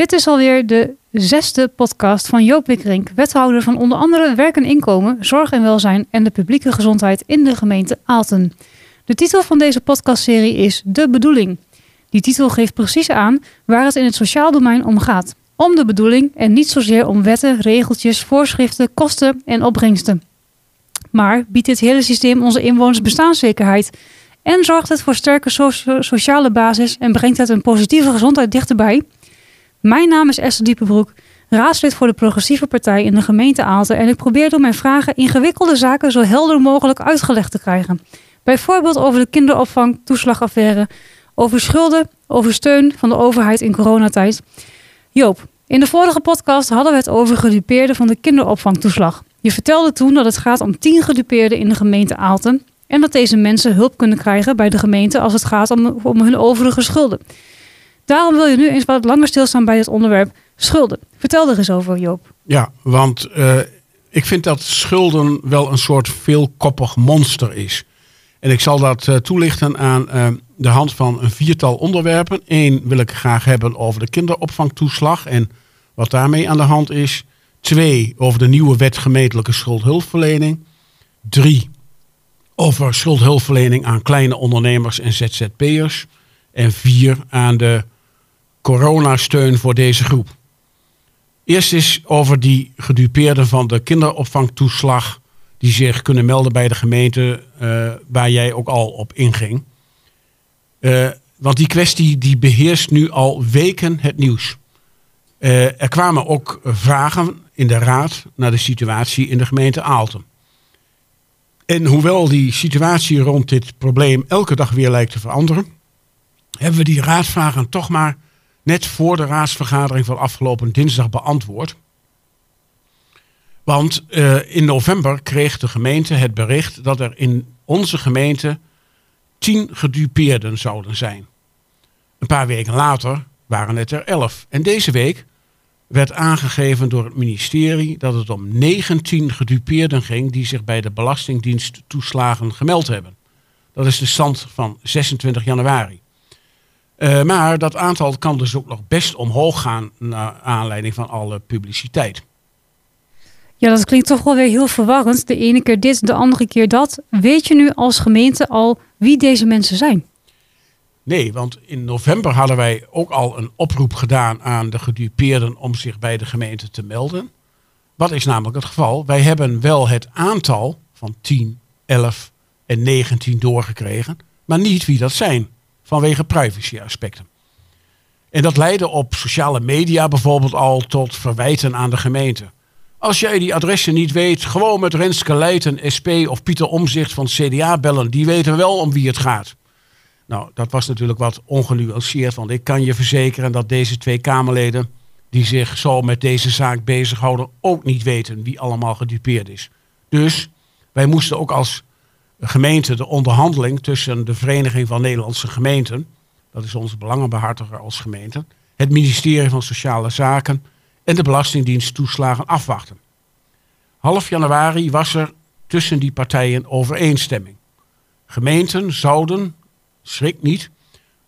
Dit is alweer de zesde podcast van Joop Wikkerink, wethouder van onder andere werk en inkomen, zorg en welzijn en de publieke gezondheid in de gemeente Aalten. De titel van deze podcastserie is De Bedoeling. Die titel geeft precies aan waar het in het sociaal domein om gaat. Om de bedoeling en niet zozeer om wetten, regeltjes, voorschriften, kosten en opbrengsten. Maar biedt dit hele systeem onze inwoners bestaanszekerheid en zorgt het voor sterke sociale basis en brengt het een positieve gezondheid dichterbij? Mijn naam is Esther Diepenbroek, raadslid voor de Progressieve Partij in de gemeente Aalten en ik probeer door mijn vragen ingewikkelde zaken zo helder mogelijk uitgelegd te krijgen. Bijvoorbeeld over de kinderopvangtoeslagaffaire, over schulden, over steun van de overheid in coronatijd. Joop, in de vorige podcast hadden we het over gedupeerden van de kinderopvangtoeslag. Je vertelde toen dat het gaat om 10 gedupeerden in de gemeente Aalten en dat deze mensen hulp kunnen krijgen bij de gemeente als het gaat om, om hun overige schulden. Daarom wil je nu eens wat langer stilstaan bij het onderwerp schulden. Vertel er eens over, Joop. Ja, want uh, ik vind dat schulden wel een soort veelkoppig monster is. En ik zal dat uh, toelichten aan uh, de hand van een viertal onderwerpen. Eén wil ik graag hebben over de kinderopvangtoeslag en wat daarmee aan de hand is. Twee, over de nieuwe wet gemeentelijke schuldhulpverlening. Drie, over schuldhulpverlening aan kleine ondernemers en ZZP'ers. En vier, aan de coronasteun voor deze groep. Eerst is over die gedupeerden van de kinderopvangtoeslag die zich kunnen melden bij de gemeente uh, waar jij ook al op inging. Uh, want die kwestie die beheerst nu al weken het nieuws. Uh, er kwamen ook vragen in de raad naar de situatie in de gemeente Aalten. En hoewel die situatie rond dit probleem elke dag weer lijkt te veranderen, hebben we die raadvragen toch maar net voor de raadsvergadering van afgelopen dinsdag beantwoord. Want uh, in november kreeg de gemeente het bericht dat er in onze gemeente tien gedupeerden zouden zijn. Een paar weken later waren het er elf. En deze week werd aangegeven door het ministerie dat het om 19 gedupeerden ging die zich bij de Belastingdienst toeslagen gemeld hebben. Dat is de stand van 26 januari. Uh, maar dat aantal kan dus ook nog best omhoog gaan naar aanleiding van alle publiciteit. Ja, dat klinkt toch wel weer heel verwarrend. De ene keer dit, de andere keer dat. Weet je nu als gemeente al wie deze mensen zijn? Nee, want in november hadden wij ook al een oproep gedaan aan de gedupeerden om zich bij de gemeente te melden. Wat is namelijk het geval? Wij hebben wel het aantal van 10, 11 en 19 doorgekregen, maar niet wie dat zijn vanwege privacy-aspecten. En dat leidde op sociale media bijvoorbeeld al tot verwijten aan de gemeente. Als jij die adressen niet weet, gewoon met Renske Leijten, SP of Pieter Omzicht van CDA bellen. Die weten wel om wie het gaat. Nou, dat was natuurlijk wat ongenuanceerd, want ik kan je verzekeren dat deze twee Kamerleden die zich zo met deze zaak bezighouden ook niet weten wie allemaal gedupeerd is. Dus wij moesten ook als gemeente de onderhandeling tussen de Vereniging van Nederlandse Gemeenten, dat is onze belangenbehartiger als gemeente, het ministerie van Sociale Zaken en de Belastingdienst toeslagen afwachten. Half januari was er tussen die partijen overeenstemming. Gemeenten zouden, schrik niet,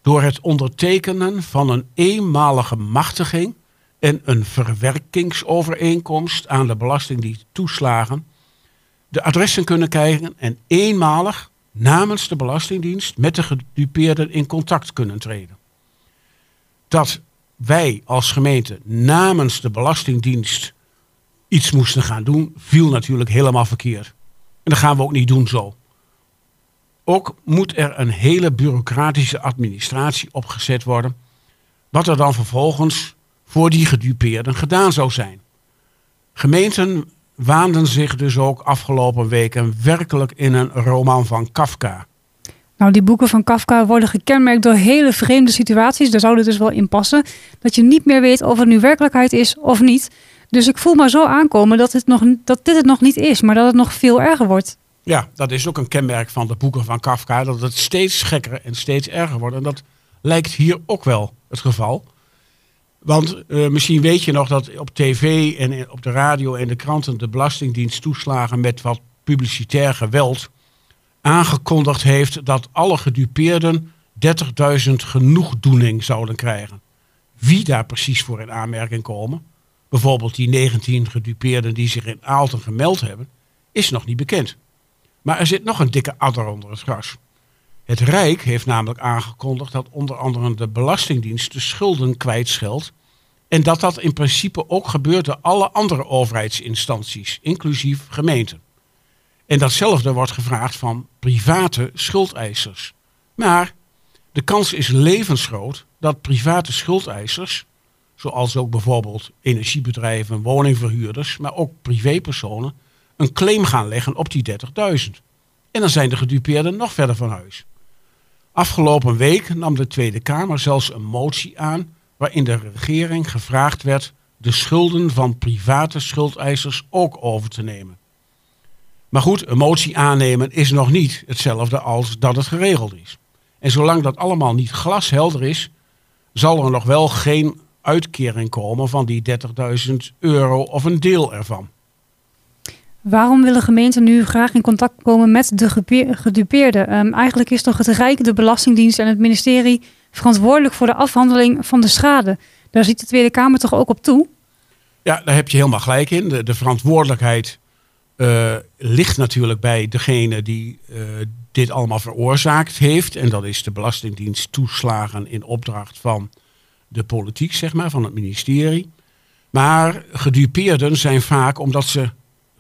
door het ondertekenen van een eenmalige machtiging en een verwerkingsovereenkomst aan de Belastingdienst toeslagen de adressen kunnen krijgen en eenmalig namens de Belastingdienst met de gedupeerden in contact kunnen treden. Dat wij als gemeente namens de Belastingdienst iets moesten gaan doen, viel natuurlijk helemaal verkeerd. En dat gaan we ook niet doen zo. Ook moet er een hele bureaucratische administratie opgezet worden, wat er dan vervolgens voor die gedupeerden gedaan zou zijn. Gemeenten waanden zich dus ook afgelopen weken werkelijk in een roman van Kafka. Nou, die boeken van Kafka worden gekenmerkt door hele vreemde situaties. Daar zou het dus wel in passen. Dat je niet meer weet of het nu werkelijkheid is of niet. Dus ik voel maar zo aankomen dat, het nog, dat dit het nog niet is, maar dat het nog veel erger wordt. Ja, dat is ook een kenmerk van de boeken van Kafka. Dat het steeds gekker en steeds erger wordt. En dat lijkt hier ook wel het geval. Want uh, misschien weet je nog dat op tv en op de radio en de kranten de Belastingdienst toeslagen met wat publicitair geweld aangekondigd heeft dat alle gedupeerden 30.000 genoegdoening zouden krijgen. wie daar precies voor in aanmerking komen, bijvoorbeeld die 19 gedupeerden die zich in Aalten gemeld hebben, is nog niet bekend. Maar er zit nog een dikke adder onder het gras. Het Rijk heeft namelijk aangekondigd dat onder andere de Belastingdienst de schulden kwijtscheldt. En dat dat in principe ook gebeurt door alle andere overheidsinstanties, inclusief gemeenten. En datzelfde wordt gevraagd van private schuldeisers. Maar de kans is levensgroot dat private schuldeisers, zoals ook bijvoorbeeld energiebedrijven, woningverhuurders, maar ook privépersonen, een claim gaan leggen op die 30.000. En dan zijn de gedupeerden nog verder van huis. Afgelopen week nam de Tweede Kamer zelfs een motie aan waarin de regering gevraagd werd de schulden van private schuldeisers ook over te nemen. Maar goed, een motie aannemen is nog niet hetzelfde als dat het geregeld is. En zolang dat allemaal niet glashelder is, zal er nog wel geen uitkering komen van die 30.000 euro of een deel ervan. Waarom willen gemeenten nu graag in contact komen met de gedupeerden? Um, eigenlijk is toch het Rijk, de Belastingdienst en het ministerie verantwoordelijk voor de afhandeling van de schade. Daar ziet de Tweede Kamer toch ook op toe? Ja, daar heb je helemaal gelijk in. De, de verantwoordelijkheid uh, ligt natuurlijk bij degene die uh, dit allemaal veroorzaakt heeft. En dat is de Belastingdienst toeslagen in opdracht van de politiek, zeg maar, van het ministerie. Maar gedupeerden zijn vaak omdat ze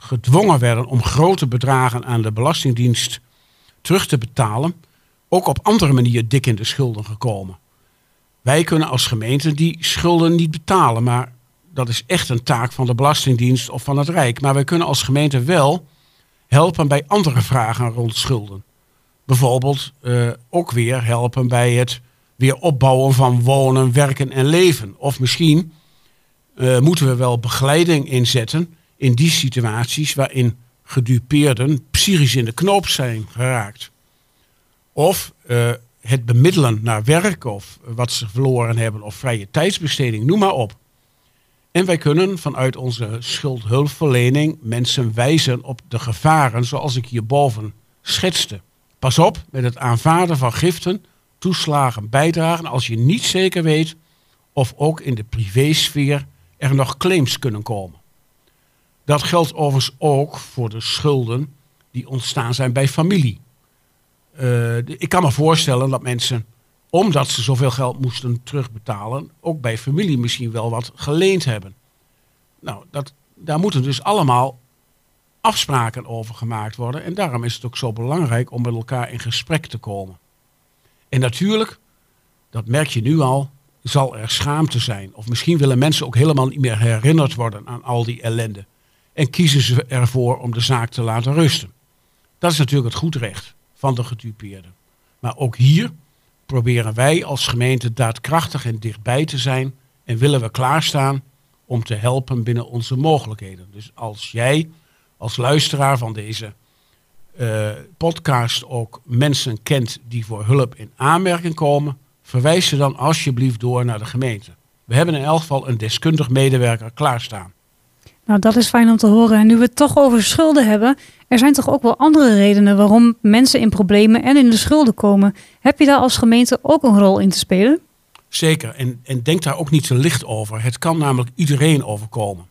gedwongen werden om grote bedragen aan de Belastingdienst terug te betalen, ook op andere manieren dik in de schulden gekomen. Wij kunnen als gemeente die schulden niet betalen, maar dat is echt een taak van de Belastingdienst of van het Rijk. Maar wij kunnen als gemeente wel helpen bij andere vragen rond schulden. Bijvoorbeeld uh, ook weer helpen bij het weer opbouwen van wonen, werken en leven. Of misschien uh, moeten we wel begeleiding inzetten in die situaties waarin gedupeerden psychisch in de knoop zijn geraakt. Of uh, het bemiddelen naar werk of wat ze verloren hebben of vrije tijdsbesteding, noem maar op. En wij kunnen vanuit onze schuldhulpverlening mensen wijzen op de gevaren zoals ik hierboven schetste. Pas op met het aanvaarden van giften, toeslagen, bijdragen als je niet zeker weet of ook in de privésfeer er nog claims kunnen komen. Dat geldt overigens ook voor de schulden die ontstaan zijn bij familie. Uh, ik kan me voorstellen dat mensen, omdat ze zoveel geld moesten terugbetalen, ook bij familie misschien wel wat geleend hebben. Nou, dat, daar moeten dus allemaal afspraken over gemaakt worden. En daarom is het ook zo belangrijk om met elkaar in gesprek te komen. En natuurlijk, dat merk je nu al, zal er schaamte zijn. Of misschien willen mensen ook helemaal niet meer herinnerd worden aan al die ellende. En kiezen ze ervoor om de zaak te laten rusten. Dat is natuurlijk het goed recht van de gedupeerden. Maar ook hier proberen wij als gemeente daadkrachtig en dichtbij te zijn en willen we klaarstaan om te helpen binnen onze mogelijkheden. Dus als jij als luisteraar van deze uh, podcast ook mensen kent die voor hulp in aanmerking komen, verwijs ze dan alsjeblieft door naar de gemeente. We hebben in elk geval een deskundig medewerker klaarstaan. Nou, dat is fijn om te horen. En nu we het toch over schulden hebben, er zijn toch ook wel andere redenen waarom mensen in problemen en in de schulden komen. Heb je daar als gemeente ook een rol in te spelen? Zeker. En, en denk daar ook niet te licht over. Het kan namelijk iedereen overkomen.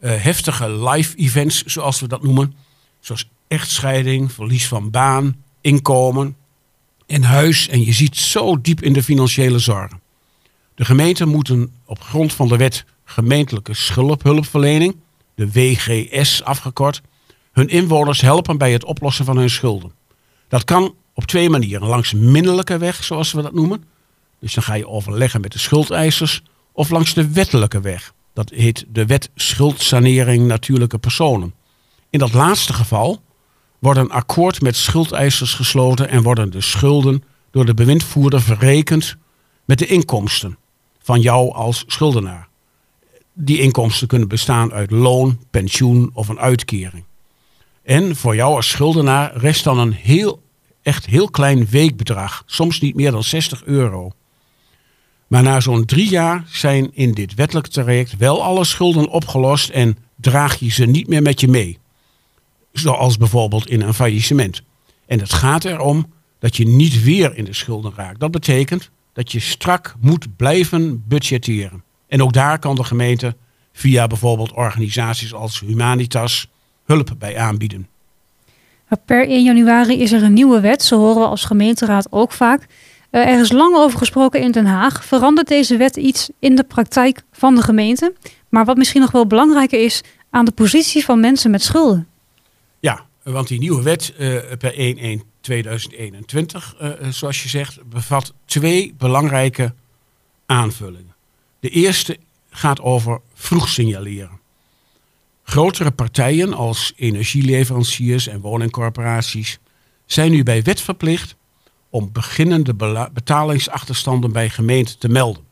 Uh, heftige live events, zoals we dat noemen, zoals echtscheiding, verlies van baan, inkomen en huis. En je ziet zo diep in de financiële zorgen. De gemeenten moeten op grond van de wet gemeentelijke schuldhulpverlening, de WGS afgekort, hun inwoners helpen bij het oplossen van hun schulden. Dat kan op twee manieren. Langs middelijke weg, zoals we dat noemen. Dus dan ga je overleggen met de schuldeisers. Of langs de wettelijke weg. Dat heet de wet schuldsanering natuurlijke personen. In dat laatste geval wordt een akkoord met schuldeisers gesloten en worden de schulden door de bewindvoerder verrekend met de inkomsten van jou als schuldenaar. Die inkomsten kunnen bestaan uit loon, pensioen of een uitkering. En voor jou als schuldenaar rest dan een heel, echt heel klein weekbedrag, soms niet meer dan 60 euro. Maar na zo'n drie jaar zijn in dit wettelijk traject wel alle schulden opgelost en draag je ze niet meer met je mee. Zoals bijvoorbeeld in een faillissement. En het gaat erom dat je niet weer in de schulden raakt. Dat betekent dat je strak moet blijven budgetteren. En ook daar kan de gemeente via bijvoorbeeld organisaties als Humanitas hulp bij aanbieden. Per 1 januari is er een nieuwe wet, zo horen we als gemeenteraad ook vaak. Eh, er is lang over gesproken in Den Haag. Verandert deze wet iets in de praktijk van de gemeente? Maar wat misschien nog wel belangrijker is, aan de positie van mensen met schulden. Ja, want die nieuwe wet uh, per 1-1-2021, uh, zoals je zegt, bevat twee belangrijke aanvullingen. De eerste gaat over vroeg signaleren. Grotere partijen als energieleveranciers en woningcorporaties zijn nu bij wet verplicht om beginnende betalingsachterstanden bij gemeenten te melden.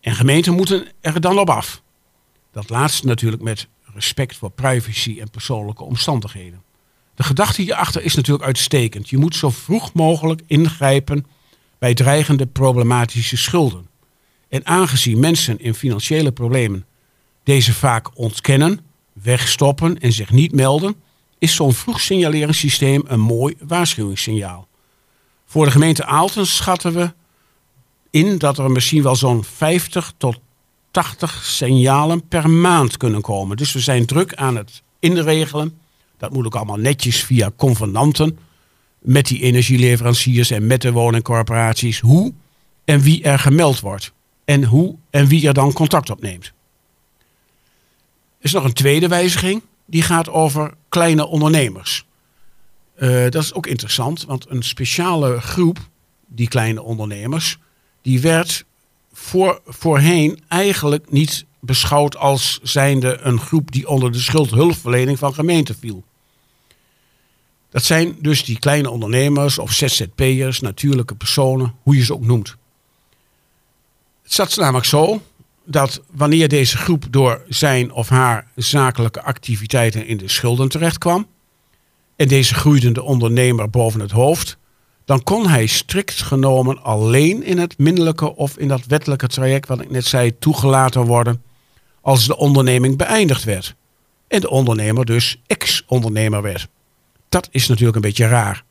En gemeenten moeten er dan op af. Dat laatste natuurlijk met respect voor privacy en persoonlijke omstandigheden. De gedachte hierachter is natuurlijk uitstekend. Je moet zo vroeg mogelijk ingrijpen bij dreigende problematische schulden. En aangezien mensen in financiële problemen deze vaak ontkennen, wegstoppen en zich niet melden, is zo'n vroeg signaleringssysteem een mooi waarschuwingssignaal. Voor de gemeente Aalten schatten we in dat er misschien wel zo'n 50 tot 80 signalen per maand kunnen komen. Dus we zijn druk aan het inregelen. Dat moet ook allemaal netjes via convenanten met die energieleveranciers en met de woningcorporaties. Hoe en wie er gemeld wordt. En hoe en wie er dan contact opneemt. Er is nog een tweede wijziging. Die gaat over kleine ondernemers. Uh, dat is ook interessant, want een speciale groep, die kleine ondernemers, die werd voor, voorheen eigenlijk niet beschouwd als zijnde een groep die onder de schuldhulpverlening van gemeenten viel. Dat zijn dus die kleine ondernemers of ZZP'ers, natuurlijke personen, hoe je ze ook noemt. Het zat namelijk zo dat wanneer deze groep door zijn of haar zakelijke activiteiten in de schulden terechtkwam, en deze groeide de ondernemer boven het hoofd, dan kon hij strikt genomen alleen in het minderlijke of in dat wettelijke traject, wat ik net zei, toegelaten worden als de onderneming beëindigd werd. En de ondernemer dus ex-ondernemer werd. Dat is natuurlijk een beetje raar.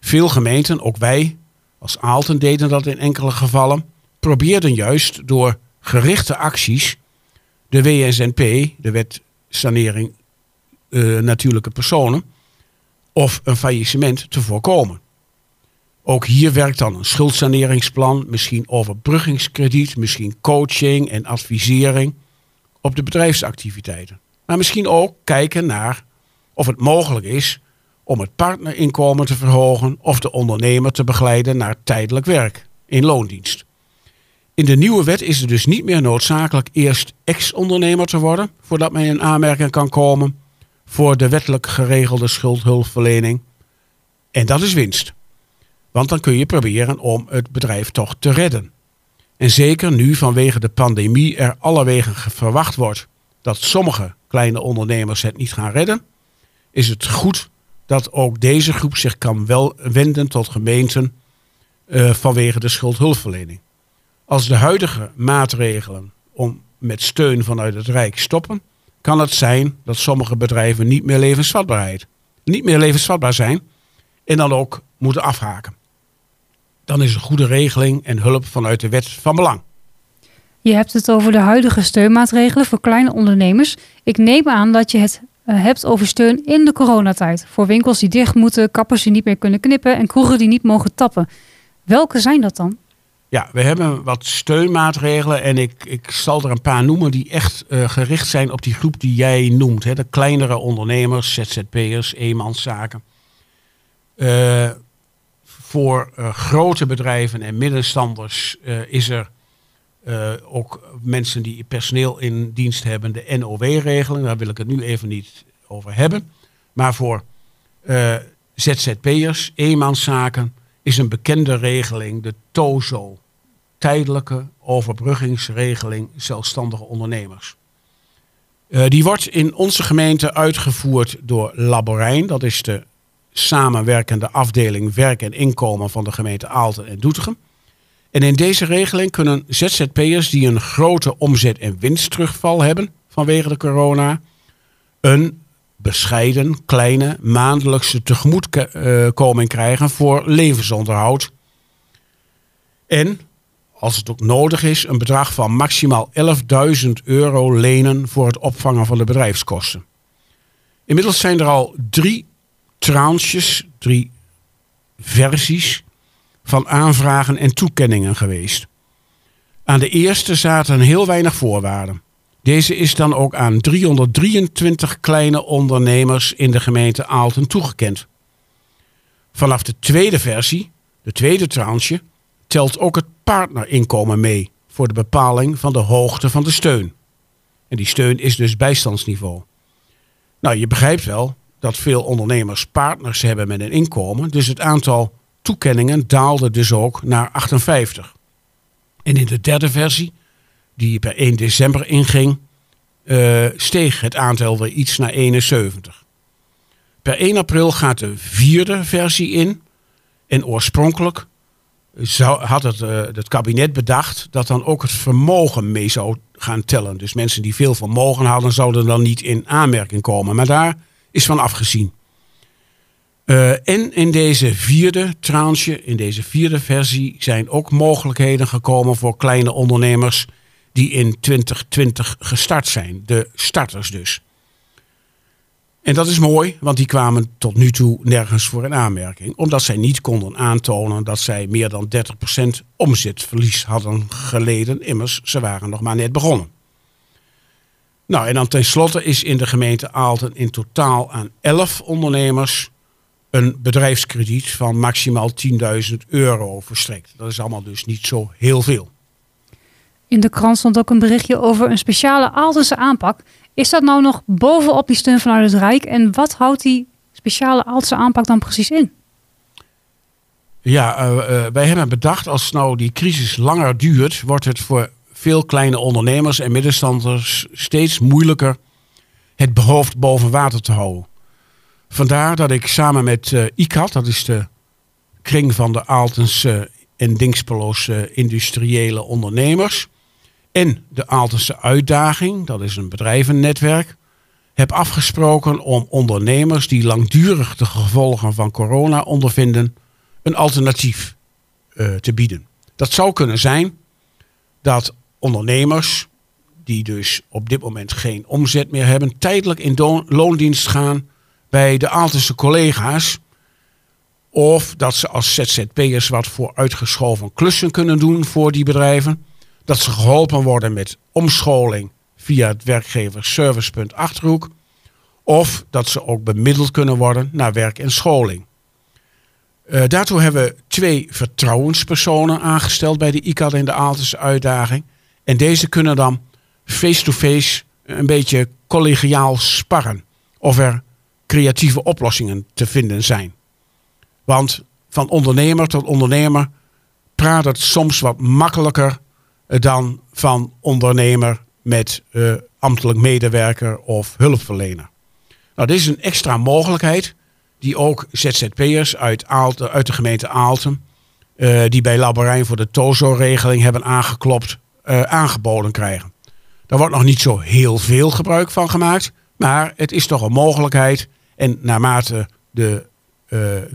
Veel gemeenten, ook wij als Aalten deden dat in enkele gevallen, probeerden juist door gerichte acties de WSNP, de wet sanering uh, natuurlijke personen, of een faillissement te voorkomen. Ook hier werkt dan een schuldsaneringsplan, misschien overbruggingskrediet, misschien coaching en advisering op de bedrijfsactiviteiten. Maar misschien ook kijken naar of het mogelijk is om het partnerinkomen te verhogen of de ondernemer te begeleiden naar tijdelijk werk in loondienst. In de nieuwe wet is het dus niet meer noodzakelijk eerst ex-ondernemer te worden voordat men in aanmerking kan komen voor de wettelijk geregelde schuldhulpverlening. En dat is winst. Want dan kun je proberen om het bedrijf toch te redden. En zeker nu vanwege de pandemie er allerwegen verwacht wordt dat sommige kleine ondernemers het niet gaan redden, is het goed dat ook deze groep zich kan wel wenden tot gemeenten uh, vanwege de schuldhulpverlening. Als de huidige maatregelen om met steun vanuit het Rijk stoppen, kan het zijn dat sommige bedrijven niet meer levensvatbaarheid, niet meer levensvatbaar zijn en dan ook moeten afhaken. Dan is een goede regeling en hulp vanuit de wet van belang. Je hebt het over de huidige steunmaatregelen voor kleine ondernemers. Ik neem aan dat je het eh, hebt over steun in de coronatijd. Voor winkels die dicht moeten, kappers die niet meer kunnen knippen en kroegen die niet mogen tappen. Welke zijn dat dan? Ja, we hebben wat steunmaatregelen en ik, ik zal er een paar noemen die echt uh, gericht zijn op die groep die jij noemt. Hè, de kleinere ondernemers, ZZP'ers, eenmanszaken. Uh, voor uh, grote bedrijven en middenstanders is er ook mensen die personeel in dienst hebben, de NOW-regeling. Daar wil ik het nu even niet over hebben. Maar voor ZZP'ers, eenmanszaken, is een bekende regeling, de TOZO, tijdelijke overbruggingsregeling zelfstandige ondernemers. Uh, die wordt in onze gemeente uitgevoerd door Laborijn, dat is de samenwerkende afdeling werk en inkomen van de gemeente Aalten en Doetinchem. En in deze regeling kunnen ZZP'ers die een grote omzet- en winstterugval hebben vanwege de corona, een bescheiden, kleine, maandelijkse tegemoetkoming krijgen voor levensonderhoud. En als het ook nodig is, een bedrag van maximaal 11.000 euro lenen voor het opvangen van de bedrijfskosten. Inmiddels zijn er al drie tranches, drie versies van aanvragen en toekenningen geweest. Aan de eerste zaten heel weinig voorwaarden. Deze is dan ook aan 323 kleine ondernemers in de gemeente Aalten toegekend. Vanaf de tweede versie, de tweede tranche, telt ook het partnerinkomen mee voor de bepaling van de hoogte van de steun. En die steun is dus bijstandsniveau. Nou, je begrijpt wel dat veel ondernemers partners hebben met een inkomen, dus het aantal toekenningen daalde dus ook naar 58. En in de derde versie, die per 1 december inging, uh, steeg het aantal weer iets naar 71. Per 1 april gaat de vierde versie in. En oorspronkelijk zou, had het, uh, het kabinet bedacht dat dan ook het vermogen mee zou gaan tellen. Dus mensen die veel vermogen hadden, zouden dan niet in aanmerking komen. Maar daar is van afgezien. Uh, en in deze vierde tranche, in deze vierde versie, zijn ook mogelijkheden gekomen voor kleine ondernemers die in 2020 gestart zijn. De starters dus. En dat is mooi, want die kwamen tot nu toe nergens voor in aanmerking. Omdat zij niet konden aantonen dat zij meer dan 30% omzetverlies hadden geleden. Immers, ze waren nog maar net begonnen. Nou, en dan tenslotte is in de gemeente Aalten in totaal aan 11 ondernemers een bedrijfskrediet van maximaal 10.000 euro verstrekt. Dat is allemaal dus niet zo heel veel. In de krant stond ook een berichtje over een speciale Aaltense aanpak. Is dat nou nog bovenop die steun vanuit het Rijk? En wat houdt die speciale Aaltense aanpak dan precies in? Ja, uh, wij hebben bedacht als nou die crisis langer duurt, wordt het voor veel kleine ondernemers en middenstanders steeds moeilijker het hoofd boven water te houden. Vandaar dat ik samen met uh, ICAT, dat is de kring van de Aaltense en Dingspeloos industriële ondernemers, en de Aaltense Uitdaging, dat is een bedrijvennetwerk, heb afgesproken om ondernemers die langdurig de gevolgen van corona ondervinden, een alternatief uh, te bieden. Dat zou kunnen zijn dat ondernemers die dus op dit moment geen omzet meer hebben, tijdelijk in loondienst gaan bij de Aaltense collega's. Of dat ze als ZZP'ers wat voor uitgeschoven klussen kunnen doen voor die bedrijven dat ze geholpen worden met omscholing via het werkgeversservicepunt Achterhoek. Of dat ze ook bemiddeld kunnen worden naar werk en scholing. Uh, daartoe hebben we twee vertrouwenspersonen aangesteld bij de ICAD in de Aaltense uitdaging. En deze kunnen dan face-to-face een beetje collegiaal sparren. Of er creatieve oplossingen te vinden zijn. Want van ondernemer tot ondernemer praat het soms wat makkelijker dan van ondernemer met uh, ambtelijk medewerker of hulpverlener. Nou, dit is een extra mogelijkheid die ook ZZP'ers uit, uit de gemeente Aalten, uh, die bij Labarijn voor de TOZO-regeling hebben aangeklopt, uh, aangeboden krijgen. Daar wordt nog niet zo heel veel gebruik van gemaakt, maar het is toch een mogelijkheid. En naarmate de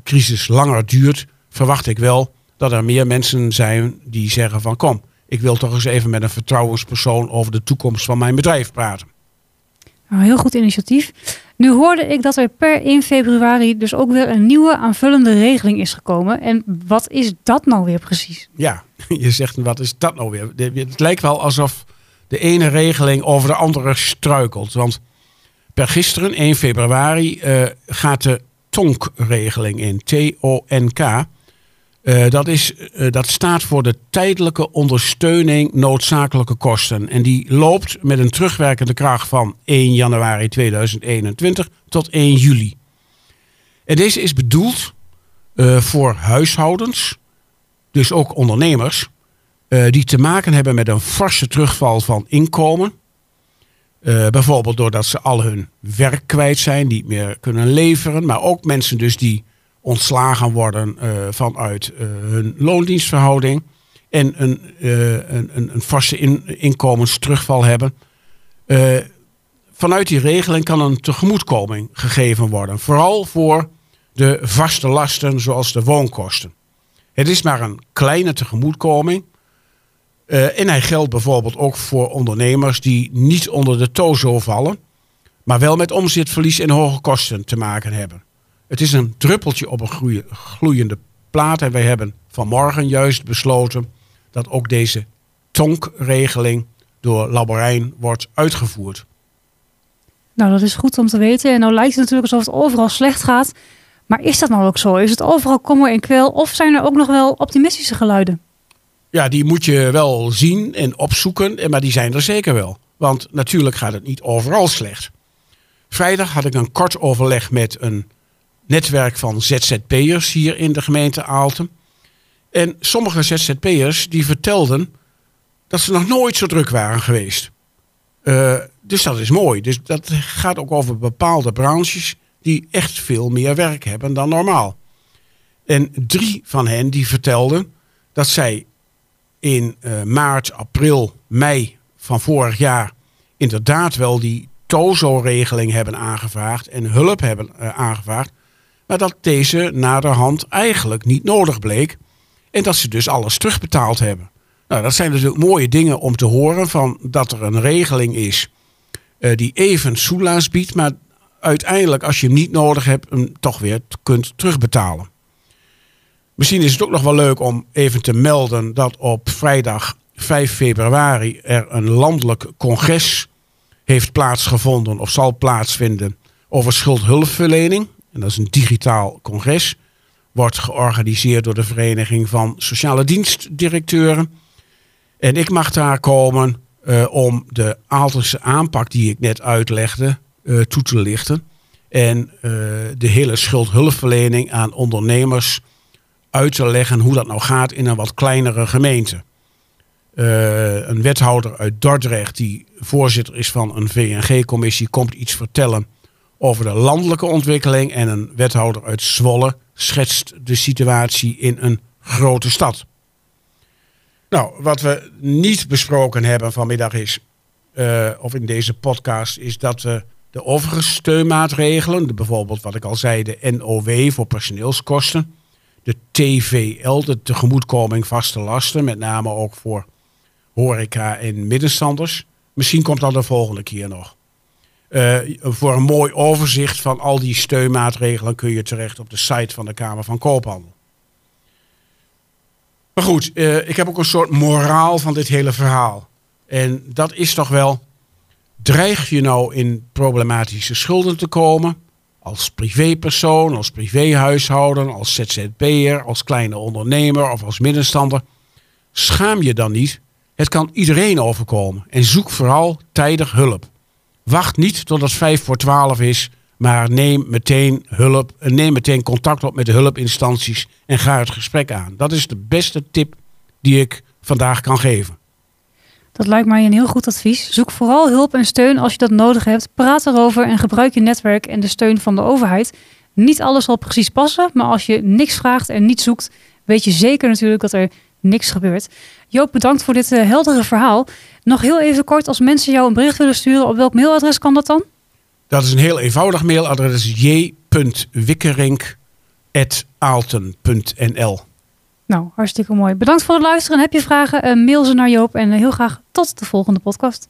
crisis langer duurt, verwacht ik wel dat er meer mensen zijn die zeggen van kom, ik wil toch eens even met een vertrouwenspersoon over de toekomst van mijn bedrijf praten. Nou, heel goed initiatief. Nu hoorde ik dat er per 1 februari dus ook weer een nieuwe aanvullende regeling is gekomen. En wat is dat nou weer precies? Ja, je zegt wat is dat nou weer? Het lijkt wel alsof de ene regeling over de andere struikelt. Want per gisteren, 1 februari, uh, gaat de TONK-regeling in. T-O-N-K. Uh, dat, is, uh, dat staat voor de tijdelijke ondersteuning noodzakelijke kosten. En die loopt met een terugwerkende kracht van 1 januari 2021 tot 1 juli. En deze is bedoeld uh, voor huishoudens, dus ook ondernemers, die te maken hebben met een forse terugval van inkomen. bijvoorbeeld doordat ze al hun werk kwijt zijn, niet meer kunnen leveren. Maar ook mensen dus die ontslagen worden uh, vanuit uh, hun loondienstverhouding en een, uh, een, een, een vaste in, inkomensterugval hebben. vanuit die regeling kan een tegemoetkoming gegeven worden, vooral voor de vaste lasten zoals de woonkosten. Het is maar een kleine tegemoetkoming. En hij geldt bijvoorbeeld ook voor ondernemers die niet onder de tozo vallen, maar wel met omzetverlies en hoge kosten te maken hebben. Het is een druppeltje op een gloeiende plaat en wij hebben vanmorgen juist besloten dat ook deze tonkregeling door Laborijn wordt uitgevoerd. Nou, dat is goed om te weten. En nou lijkt het natuurlijk alsof het overal slecht gaat. Maar is dat nou ook zo? Is het overal kommer en kwel? Of zijn er ook nog wel optimistische geluiden? Ja, die moet je wel zien en opzoeken. Maar die zijn er zeker wel. Want natuurlijk gaat het niet overal slecht. Vrijdag had ik een kort overleg met een netwerk van ZZP'ers hier in de gemeente Aalten. En sommige ZZP'ers die vertelden dat ze nog nooit zo druk waren geweest. Uh, dus dat is mooi. Dus dat gaat ook over bepaalde branches die echt veel meer werk hebben dan normaal. En drie van hen die vertelden dat zij in uh, maart, april, mei van vorig jaar inderdaad wel die TOZO-regeling hebben aangevraagd en hulp hebben uh, aangevraagd, maar dat deze naderhand eigenlijk niet nodig bleek en dat ze dus alles terugbetaald hebben. Nou, dat zijn natuurlijk mooie dingen om te horen van dat er een regeling is uh, die even soelaas biedt, maar uiteindelijk als je hem niet nodig hebt, hem toch weer kunt terugbetalen. Misschien is het ook nog wel leuk om even te melden dat op vrijdag 5 februari er een landelijk congres heeft plaatsgevonden of zal plaatsvinden over schuldhulpverlening. En dat is een digitaal congres. Wordt georganiseerd door de Vereniging van Sociale Dienstdirecteuren. En ik mag daar komen uh, om de Aaltense aanpak die ik net uitlegde uh, toe te lichten. En uh, de hele schuldhulpverlening aan ondernemers uit te leggen hoe dat nou gaat in een wat kleinere gemeente. een wethouder uit Dordrecht, die voorzitter is van een VNG-commissie, komt iets vertellen over de landelijke ontwikkeling. En een wethouder uit Zwolle schetst de situatie in een grote stad. Nou, wat we niet besproken hebben vanmiddag is, uh, of in deze podcast, is dat we de overige steunmaatregelen, de, bijvoorbeeld wat ik al zei, de NOW voor personeelskosten, de TVL, de tegemoetkoming vaste lasten, met name ook voor horeca en middenstanders. Misschien komt dat de volgende keer nog. Uh, voor een mooi overzicht van al die steunmaatregelen kun je terecht op de site van de Kamer van Koophandel. Maar goed, uh, ik heb ook een soort moraal van dit hele verhaal. En dat is toch wel, dreig je nou in problematische schulden te komen? Als privépersoon, als privéhuishouden, als ZZP'er, als kleine ondernemer of als middenstander. Schaam je dan niet. Het kan iedereen overkomen. En zoek vooral tijdig hulp. Wacht niet tot het 5 voor 12 is maar neem meteen hulp, neem meteen contact op met de hulpinstanties en ga het gesprek aan. Dat is de beste tip die ik vandaag kan geven. Dat lijkt mij een heel goed advies. Zoek vooral hulp en steun als je dat nodig hebt. Praat erover en gebruik je netwerk en de steun van de overheid. Niet alles zal precies passen, maar als je niks vraagt en niet zoekt, weet je zeker natuurlijk dat er niks gebeurt. Joop, bedankt voor dit uh, heldere verhaal. Nog heel even kort, als mensen jou een bericht willen sturen, op welk mailadres kan dat dan? Dat is een heel eenvoudig mailadres. j.wikkerink.aalten.nl Nou, hartstikke mooi. Bedankt voor het luisteren. Heb je vragen, uh, mail ze naar Joop. En uh, heel graag tot de volgende podcast.